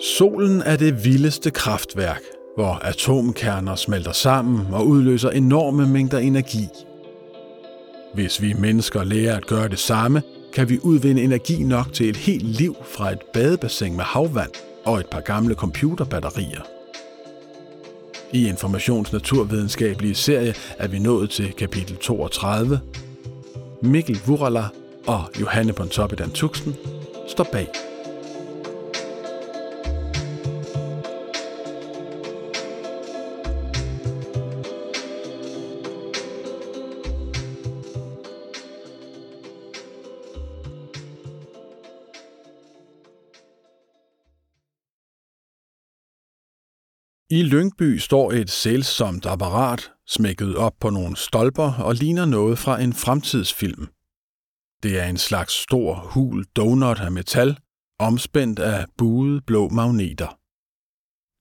Solen er det vildeste kraftværk, hvor atomkerner smelter sammen og udløser enorme mængder energi. Hvis vi mennesker lærer at gøre det samme, kan vi udvinde energi nok til et helt liv fra et badebassin med havvand og et par gamle computerbatterier. I Informations Naturvidenskabelige serie er vi nået til kapitel 32. Mikkel Vurala og Johanne Pontoppidan Tuxen står bag. I Lyngby står et sælsomt apparat, smækket op på nogle stolper og ligner noget fra en fremtidsfilm. Det er en slags stor, hul donut af metal, omspændt af buede blå magneter.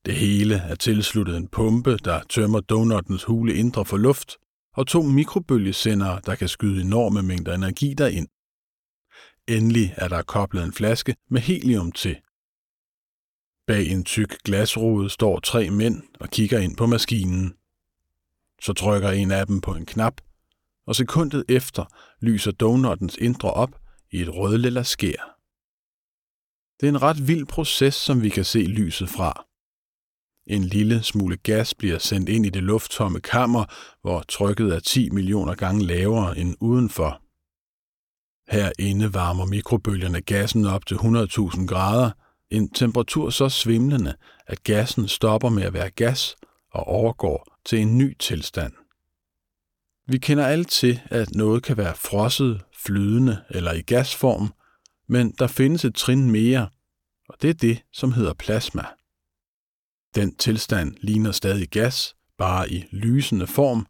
Det hele er tilsluttet en pumpe, der tømmer donuttens hule indre for luft, og to mikrobølgesendere, der kan skyde enorme mængder energi derind. Endelig er der koblet en flaske med helium til. Bag en tyk glasrude står tre mænd og kigger ind på maskinen. Så trykker en af dem på en knap, og sekundet efter lyser donuttens indre op i et rødlilla skær. Det er en ret vild proces, som vi kan se lyset fra. En lille smule gas bliver sendt ind i det lufttomme kammer, hvor trykket er 10 millioner gange lavere end udenfor. Herinde varmer mikrobølgerne gassen op til 100.000 grader – en temperatur så svimlende, at gassen stopper med at være gas og overgår til en ny tilstand. Vi kender alle til, at noget kan være frosset, flydende eller i gasform, men der findes et trin mere, og det er det, som hedder plasma. Den tilstand ligner stadig gas, bare i lysende form,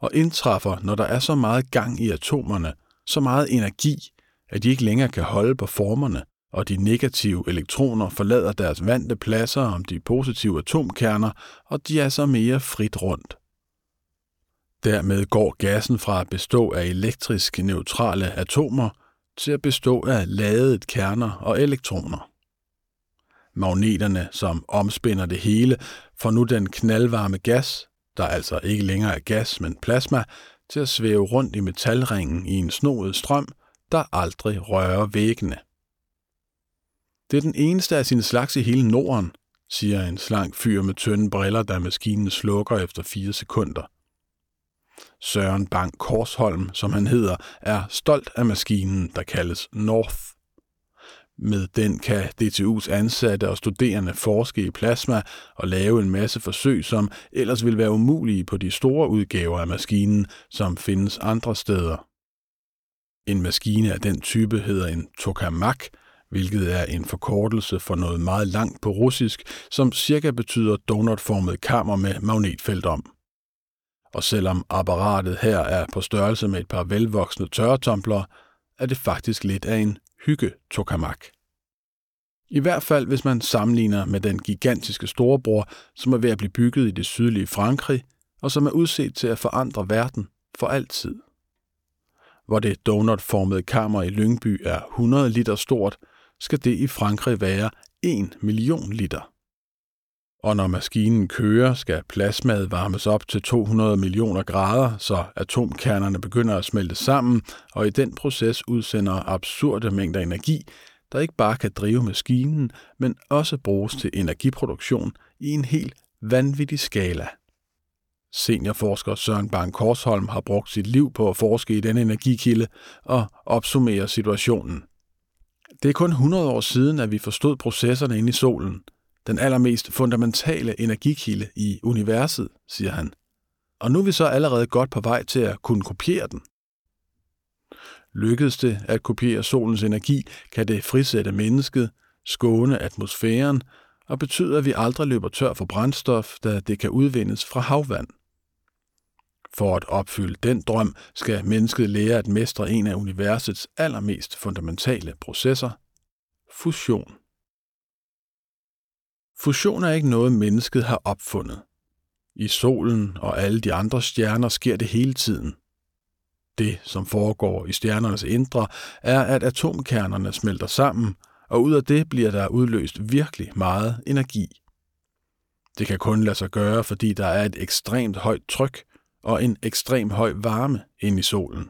og indtræffer, når der er så meget gang i atomerne, så meget energi, at de ikke længere kan holde på formerne, og de negative elektroner forlader deres vante pladser om de positive atomkerner, og de er så mere frit rundt. Dermed går gassen fra at bestå af elektrisk neutrale atomer til at bestå af ladede kerner og elektroner. Magneterne, som omspænder det hele, får nu den knaldvarme gas, der altså ikke længere er gas, men plasma, til at svæve rundt i metalringen i en snoet strøm, der aldrig rører væggene. Det er den eneste af sin slags i hele Norden, siger en slank fyr med tynde briller, da maskinen slukker efter fire sekunder. Søren Bang Korsholm, som han hedder, er stolt af maskinen, der kaldes North. Med den kan DTU's ansatte og studerende forske i plasma og lave en masse forsøg, som ellers ville være umulige på de store udgaver af maskinen, som findes andre steder. En maskine af den type hedder en tokamak, hvilket er en forkortelse for noget meget langt på russisk, som cirka betyder donutformet kammer med magnetfelt om. Og selvom apparatet her er på størrelse med et par velvoksne tørretumbler, er det faktisk lidt af en hygge-tokamak. I hvert fald hvis man sammenligner med den gigantiske storebror, som er ved at blive bygget i det sydlige Frankrig, og som er udset til at forandre verden for altid. Hvor det donutformede kammer i Lyngby er 100 liter stort, skal det i Frankrig være 1 million liter. Og når maskinen kører, skal plasmaet varmes op til 200 millioner grader, så atomkernerne begynder at smelte sammen, og i den proces udsender absurde mængder energi, der ikke bare kan drive maskinen, men også bruges til energiproduktion i en helt vanvittig skala. Seniorforsker Søren Bang Korsholm har brugt sit liv på at forske i denne energikilde og opsummere situationen – det er kun 100 år siden, at vi forstod processerne inde i solen. Den allermest fundamentale energikilde i universet, siger han. Og nu er vi så allerede godt på vej til at kunne kopiere den. Lykkedes det at kopiere solens energi, kan det frisætte mennesket, skåne atmosfæren og betyde, at vi aldrig løber tør for brændstof, da det kan udvindes fra havvand. For at opfylde den drøm skal mennesket lære at mestre en af universets allermest fundamentale processer, fusion. Fusion er ikke noget, mennesket har opfundet. I solen og alle de andre stjerner sker det hele tiden. Det, som foregår i stjernernes indre, er, at atomkernerne smelter sammen, og ud af det bliver der udløst virkelig meget energi. Det kan kun lade sig gøre, fordi der er et ekstremt højt tryk og en ekstrem høj varme inde i solen.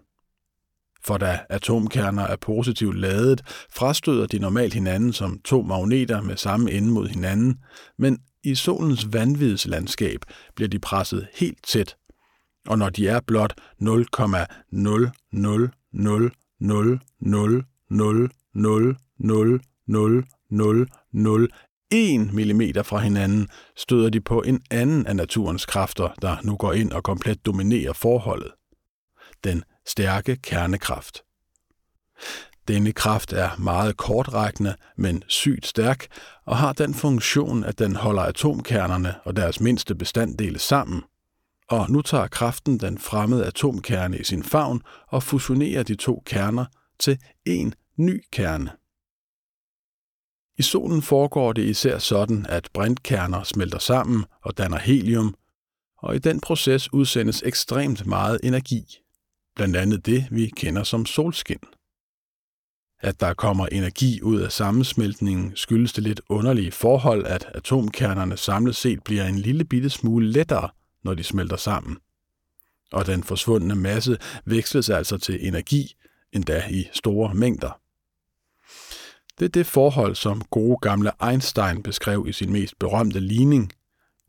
For da atomkerner er positivt ladet, frastøder de normalt hinanden som to magneter med samme ende mod hinanden, men i solens vanvidslandskab bliver de presset helt tæt, og når de er blot 0,000000000000000 1 mm fra hinanden, støder de på en anden af naturens kræfter, der nu går ind og komplet dominerer forholdet. Den stærke kernekraft. Denne kraft er meget kortrækkende, men sygt stærk, og har den funktion, at den holder atomkernerne og deres mindste bestanddele sammen. Og nu tager kraften den fremmede atomkerne i sin favn og fusionerer de to kerner til en ny kerne. I solen foregår det især sådan, at brintkerner smelter sammen og danner helium, og i den proces udsendes ekstremt meget energi. Blandt andet det, vi kender som solskin. At der kommer energi ud af sammensmeltningen skyldes det lidt underlige forhold, at atomkernerne samlet set bliver en lille bitte smule lettere, når de smelter sammen. Og den forsvundne masse veksles altså til energi, endda i store mængder. Det er det forhold, som gode gamle Einstein beskrev i sin mest berømte ligning.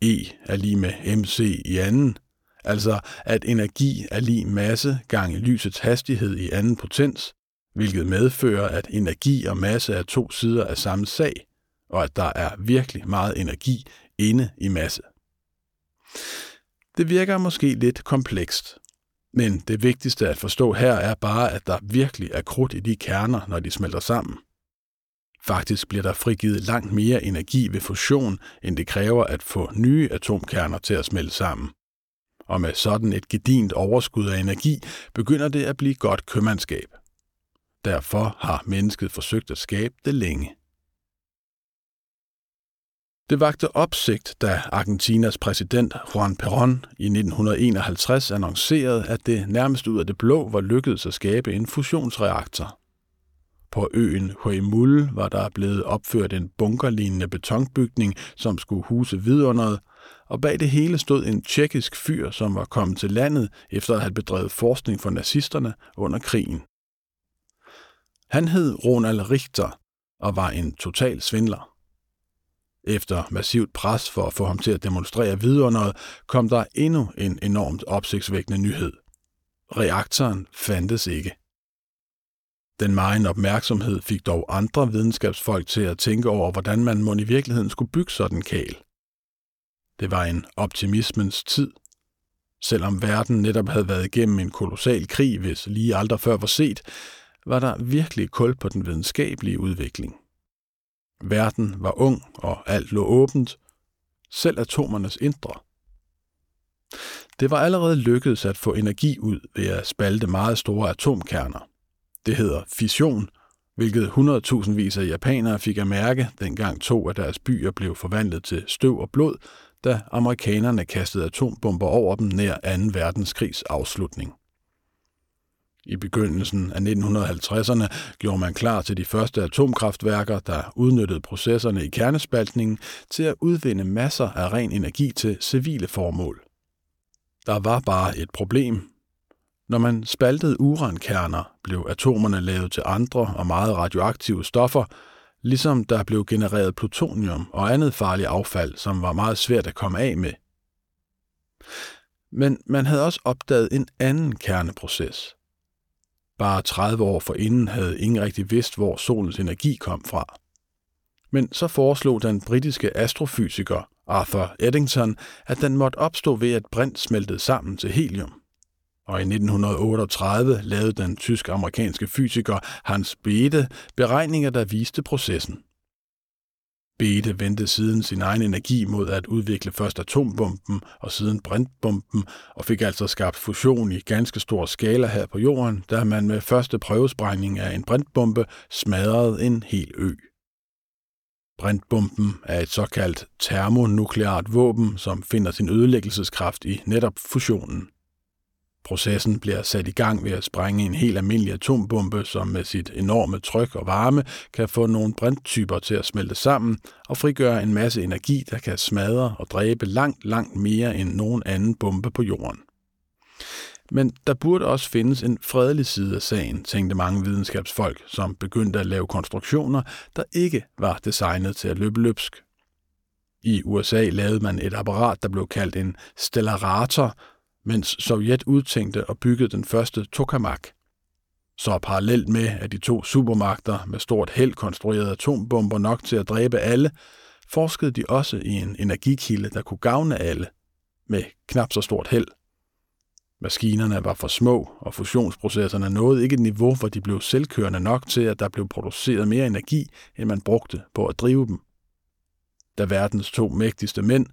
E er lige med mc i anden, altså at energi er lige masse gange lysets hastighed i anden potens, hvilket medfører, at energi og masse er to sider af samme sag, og at der er virkelig meget energi inde i masse. Det virker måske lidt komplekst, men det vigtigste at forstå her er bare, at der virkelig er krudt i de kerner, når de smelter sammen. Faktisk bliver der frigivet langt mere energi ved fusion, end det kræver at få nye atomkerner til at smelte sammen. Og med sådan et gedint overskud af energi begynder det at blive godt købmandskab. Derfor har mennesket forsøgt at skabe det længe. Det vagte opsigt, da Argentinas præsident Juan Perón i 1951 annoncerede, at det nærmest ud af det blå var lykkedes at skabe en fusionsreaktor. På øen Huemul var der blevet opført en bunkerlignende betonbygning, som skulle huse vidunderet, og bag det hele stod en tjekkisk fyr, som var kommet til landet efter at have bedrevet forskning for nazisterne under krigen. Han hed Ronald Richter og var en total svindler. Efter massivt pres for at få ham til at demonstrere vidunderet, kom der endnu en enormt opsigtsvækkende nyhed. Reaktoren fandtes ikke. Den megen opmærksomhed fik dog andre videnskabsfolk til at tænke over, hvordan man må i virkeligheden skulle bygge sådan en kæl. Det var en optimismens tid. Selvom verden netop havde været igennem en kolossal krig, hvis lige aldrig før var set, var der virkelig kul på den videnskabelige udvikling. Verden var ung, og alt lå åbent, selv atomernes indre. Det var allerede lykkedes at få energi ud ved at spalte meget store atomkerner. Det hedder fission, hvilket 100.000 vis af japanere fik at mærke, dengang to af deres byer blev forvandlet til støv og blod, da amerikanerne kastede atombomber over dem nær 2. verdenskrigs afslutning. I begyndelsen af 1950'erne gjorde man klar til de første atomkraftværker, der udnyttede processerne i kernespaltningen til at udvinde masser af ren energi til civile formål. Der var bare et problem, når man spaltede urankerner, blev atomerne lavet til andre og meget radioaktive stoffer, ligesom der blev genereret plutonium og andet farligt affald, som var meget svært at komme af med. Men man havde også opdaget en anden kerneproces. Bare 30 år forinden havde ingen rigtig vidst, hvor solens energi kom fra. Men så foreslog den britiske astrofysiker Arthur Eddington, at den måtte opstå ved, at brint smeltede sammen til helium og i 1938 lavede den tysk-amerikanske fysiker Hans Bethe beregninger, der viste processen. Bethe vendte siden sin egen energi mod at udvikle først atombomben og siden brintbomben, og fik altså skabt fusion i ganske stor skala her på jorden, da man med første prøvesprængning af en brintbombe smadrede en hel ø. Brintbomben er et såkaldt termonukleart våben, som finder sin ødelæggelseskraft i netop fusionen. Processen bliver sat i gang ved at sprænge en helt almindelig atombombe, som med sit enorme tryk og varme kan få nogle brinttyper til at smelte sammen og frigøre en masse energi, der kan smadre og dræbe langt, langt mere end nogen anden bombe på jorden. Men der burde også findes en fredelig side af sagen, tænkte mange videnskabsfolk, som begyndte at lave konstruktioner, der ikke var designet til at løbe løbsk. I USA lavede man et apparat, der blev kaldt en stellarator, mens Sovjet udtænkte og byggede den første tokamak. Så parallelt med, at de to supermagter med stort held konstruerede atombomber nok til at dræbe alle, forskede de også i en energikilde, der kunne gavne alle, med knap så stort held. Maskinerne var for små, og fusionsprocesserne nåede ikke et niveau, hvor de blev selvkørende nok til, at der blev produceret mere energi, end man brugte på at drive dem. Da verdens to mægtigste mænd,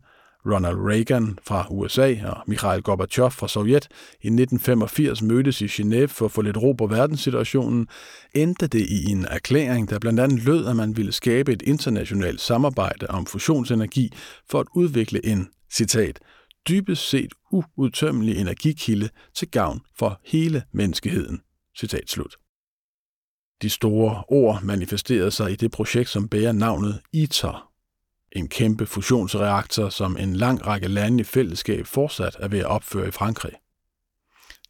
Ronald Reagan fra USA og Mikhail Gorbachev fra Sovjet i 1985 mødtes i Genève for at få lidt ro på verdenssituationen, endte det i en erklæring, der blandt andet lød, at man ville skabe et internationalt samarbejde om fusionsenergi for at udvikle en, citat, dybest set uudtømmelig energikilde til gavn for hele menneskeheden. Citat slut. De store ord manifesterede sig i det projekt, som bærer navnet ITER, en kæmpe fusionsreaktor, som en lang række lande i fællesskab fortsat er ved at opføre i Frankrig.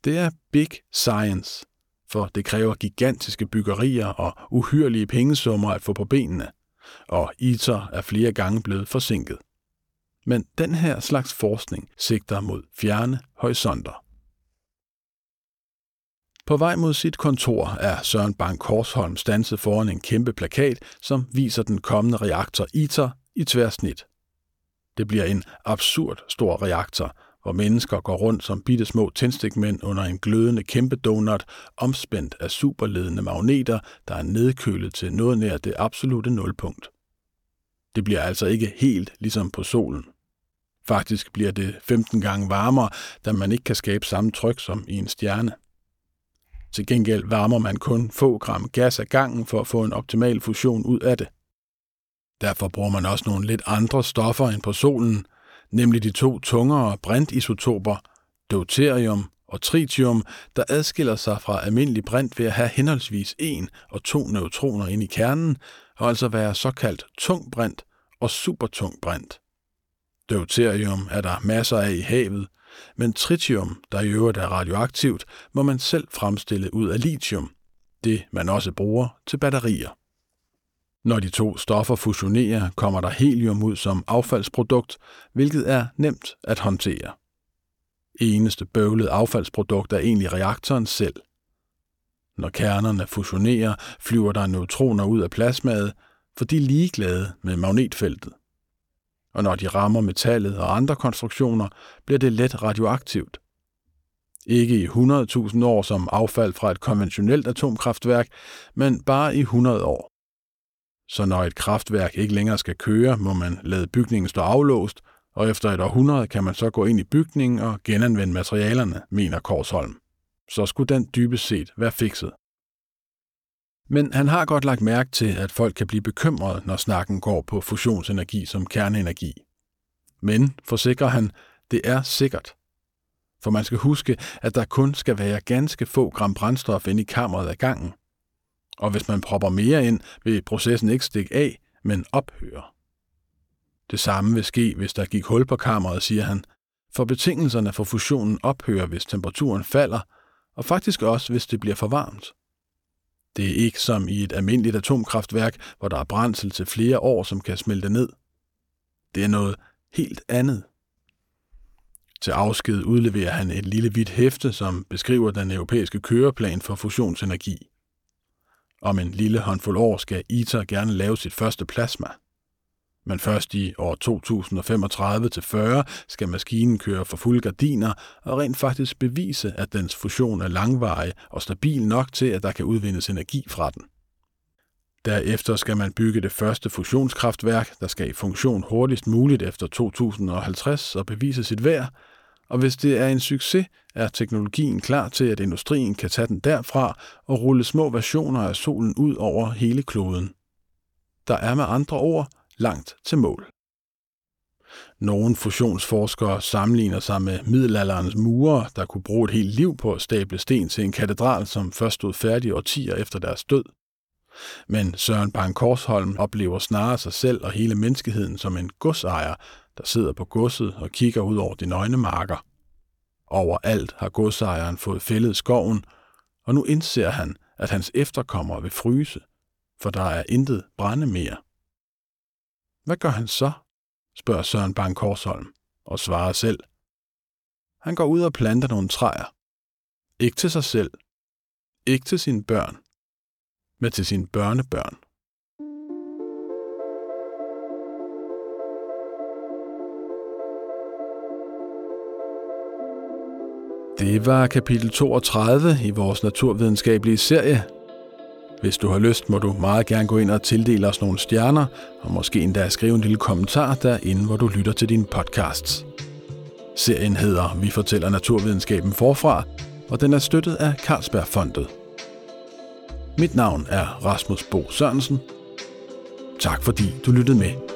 Det er big science, for det kræver gigantiske byggerier og uhyrlige pengesummer at få på benene, og ITER er flere gange blevet forsinket. Men den her slags forskning sigter mod fjerne horisonter. På vej mod sit kontor er Søren Bank Korsholm stanset foran en kæmpe plakat, som viser den kommende reaktor ITER i tværsnit. Det bliver en absurd stor reaktor, hvor mennesker går rundt som bitte små tændstikmænd under en glødende kæmpe donut, omspændt af superledende magneter, der er nedkølet til noget nær det absolute nulpunkt. Det bliver altså ikke helt ligesom på solen. Faktisk bliver det 15 gange varmere, da man ikke kan skabe samme tryk som i en stjerne. Til gengæld varmer man kun få gram gas ad gangen for at få en optimal fusion ud af det. Derfor bruger man også nogle lidt andre stoffer end på solen, nemlig de to tungere brintisotoper, deuterium og tritium, der adskiller sig fra almindelig brint ved at have henholdsvis en og to neutroner inde i kernen, og altså være såkaldt tung brint og supertung brint. Deuterium er der masser af i havet, men tritium, der i øvrigt er radioaktivt, må man selv fremstille ud af lithium, det man også bruger til batterier. Når de to stoffer fusionerer, kommer der helium ud som affaldsprodukt, hvilket er nemt at håndtere. Eneste bøvlede affaldsprodukt er egentlig reaktoren selv. Når kernerne fusionerer, flyver der neutroner ud af plasmaet, for de er ligeglade med magnetfeltet. Og når de rammer metallet og andre konstruktioner, bliver det let radioaktivt. Ikke i 100.000 år som affald fra et konventionelt atomkraftværk, men bare i 100 år. Så når et kraftværk ikke længere skal køre, må man lade bygningen stå aflåst, og efter et århundrede kan man så gå ind i bygningen og genanvende materialerne, mener Korsholm. Så skulle den dybest set være fikset. Men han har godt lagt mærke til, at folk kan blive bekymrede, når snakken går på fusionsenergi som kerneenergi. Men, forsikrer han, det er sikkert. For man skal huske, at der kun skal være ganske få gram brændstof inde i kammeret ad gangen – og hvis man propper mere ind, vil processen ikke stikke af, men ophøre. Det samme vil ske, hvis der gik hul på kammeret, siger han, for betingelserne for fusionen ophører, hvis temperaturen falder, og faktisk også, hvis det bliver for varmt. Det er ikke som i et almindeligt atomkraftværk, hvor der er brændsel til flere år, som kan smelte ned. Det er noget helt andet. Til afsked udleverer han et lille hvidt hæfte, som beskriver den europæiske køreplan for fusionsenergi. Om en lille håndfuld år skal ITER gerne lave sit første plasma. Men først i år 2035-40 skal maskinen køre for fulde gardiner og rent faktisk bevise, at dens fusion er langvarig og stabil nok til, at der kan udvindes energi fra den. Derefter skal man bygge det første fusionskraftværk, der skal i funktion hurtigst muligt efter 2050 og bevise sit værd, og hvis det er en succes, er teknologien klar til, at industrien kan tage den derfra og rulle små versioner af solen ud over hele kloden. Der er med andre ord langt til mål. Nogle fusionsforskere sammenligner sig med middelalderens murer, der kunne bruge et helt liv på at stable sten til en katedral, som først stod færdig årtier efter deres død. Men Søren Bang Korsholm oplever snarere sig selv og hele menneskeheden som en godsejer, der sidder på godset og kigger ud over de nøgne marker. Overalt har godsejeren fået fældet skoven, og nu indser han, at hans efterkommere vil fryse, for der er intet brænde mere. Hvad gør han så? spørger Søren Bang Korsholm, og svarer selv. Han går ud og planter nogle træer. Ikke til sig selv. Ikke til sine børn med til sine børnebørn. Det var kapitel 32 i vores naturvidenskabelige serie. Hvis du har lyst, må du meget gerne gå ind og tildele os nogle stjerner, og måske endda skrive en lille kommentar derinde, hvor du lytter til dine podcasts. Serien hedder Vi fortæller naturvidenskaben forfra, og den er støttet af Carlsbergfondet. Mit navn er Rasmus Bo Sørensen. Tak fordi du lyttede med.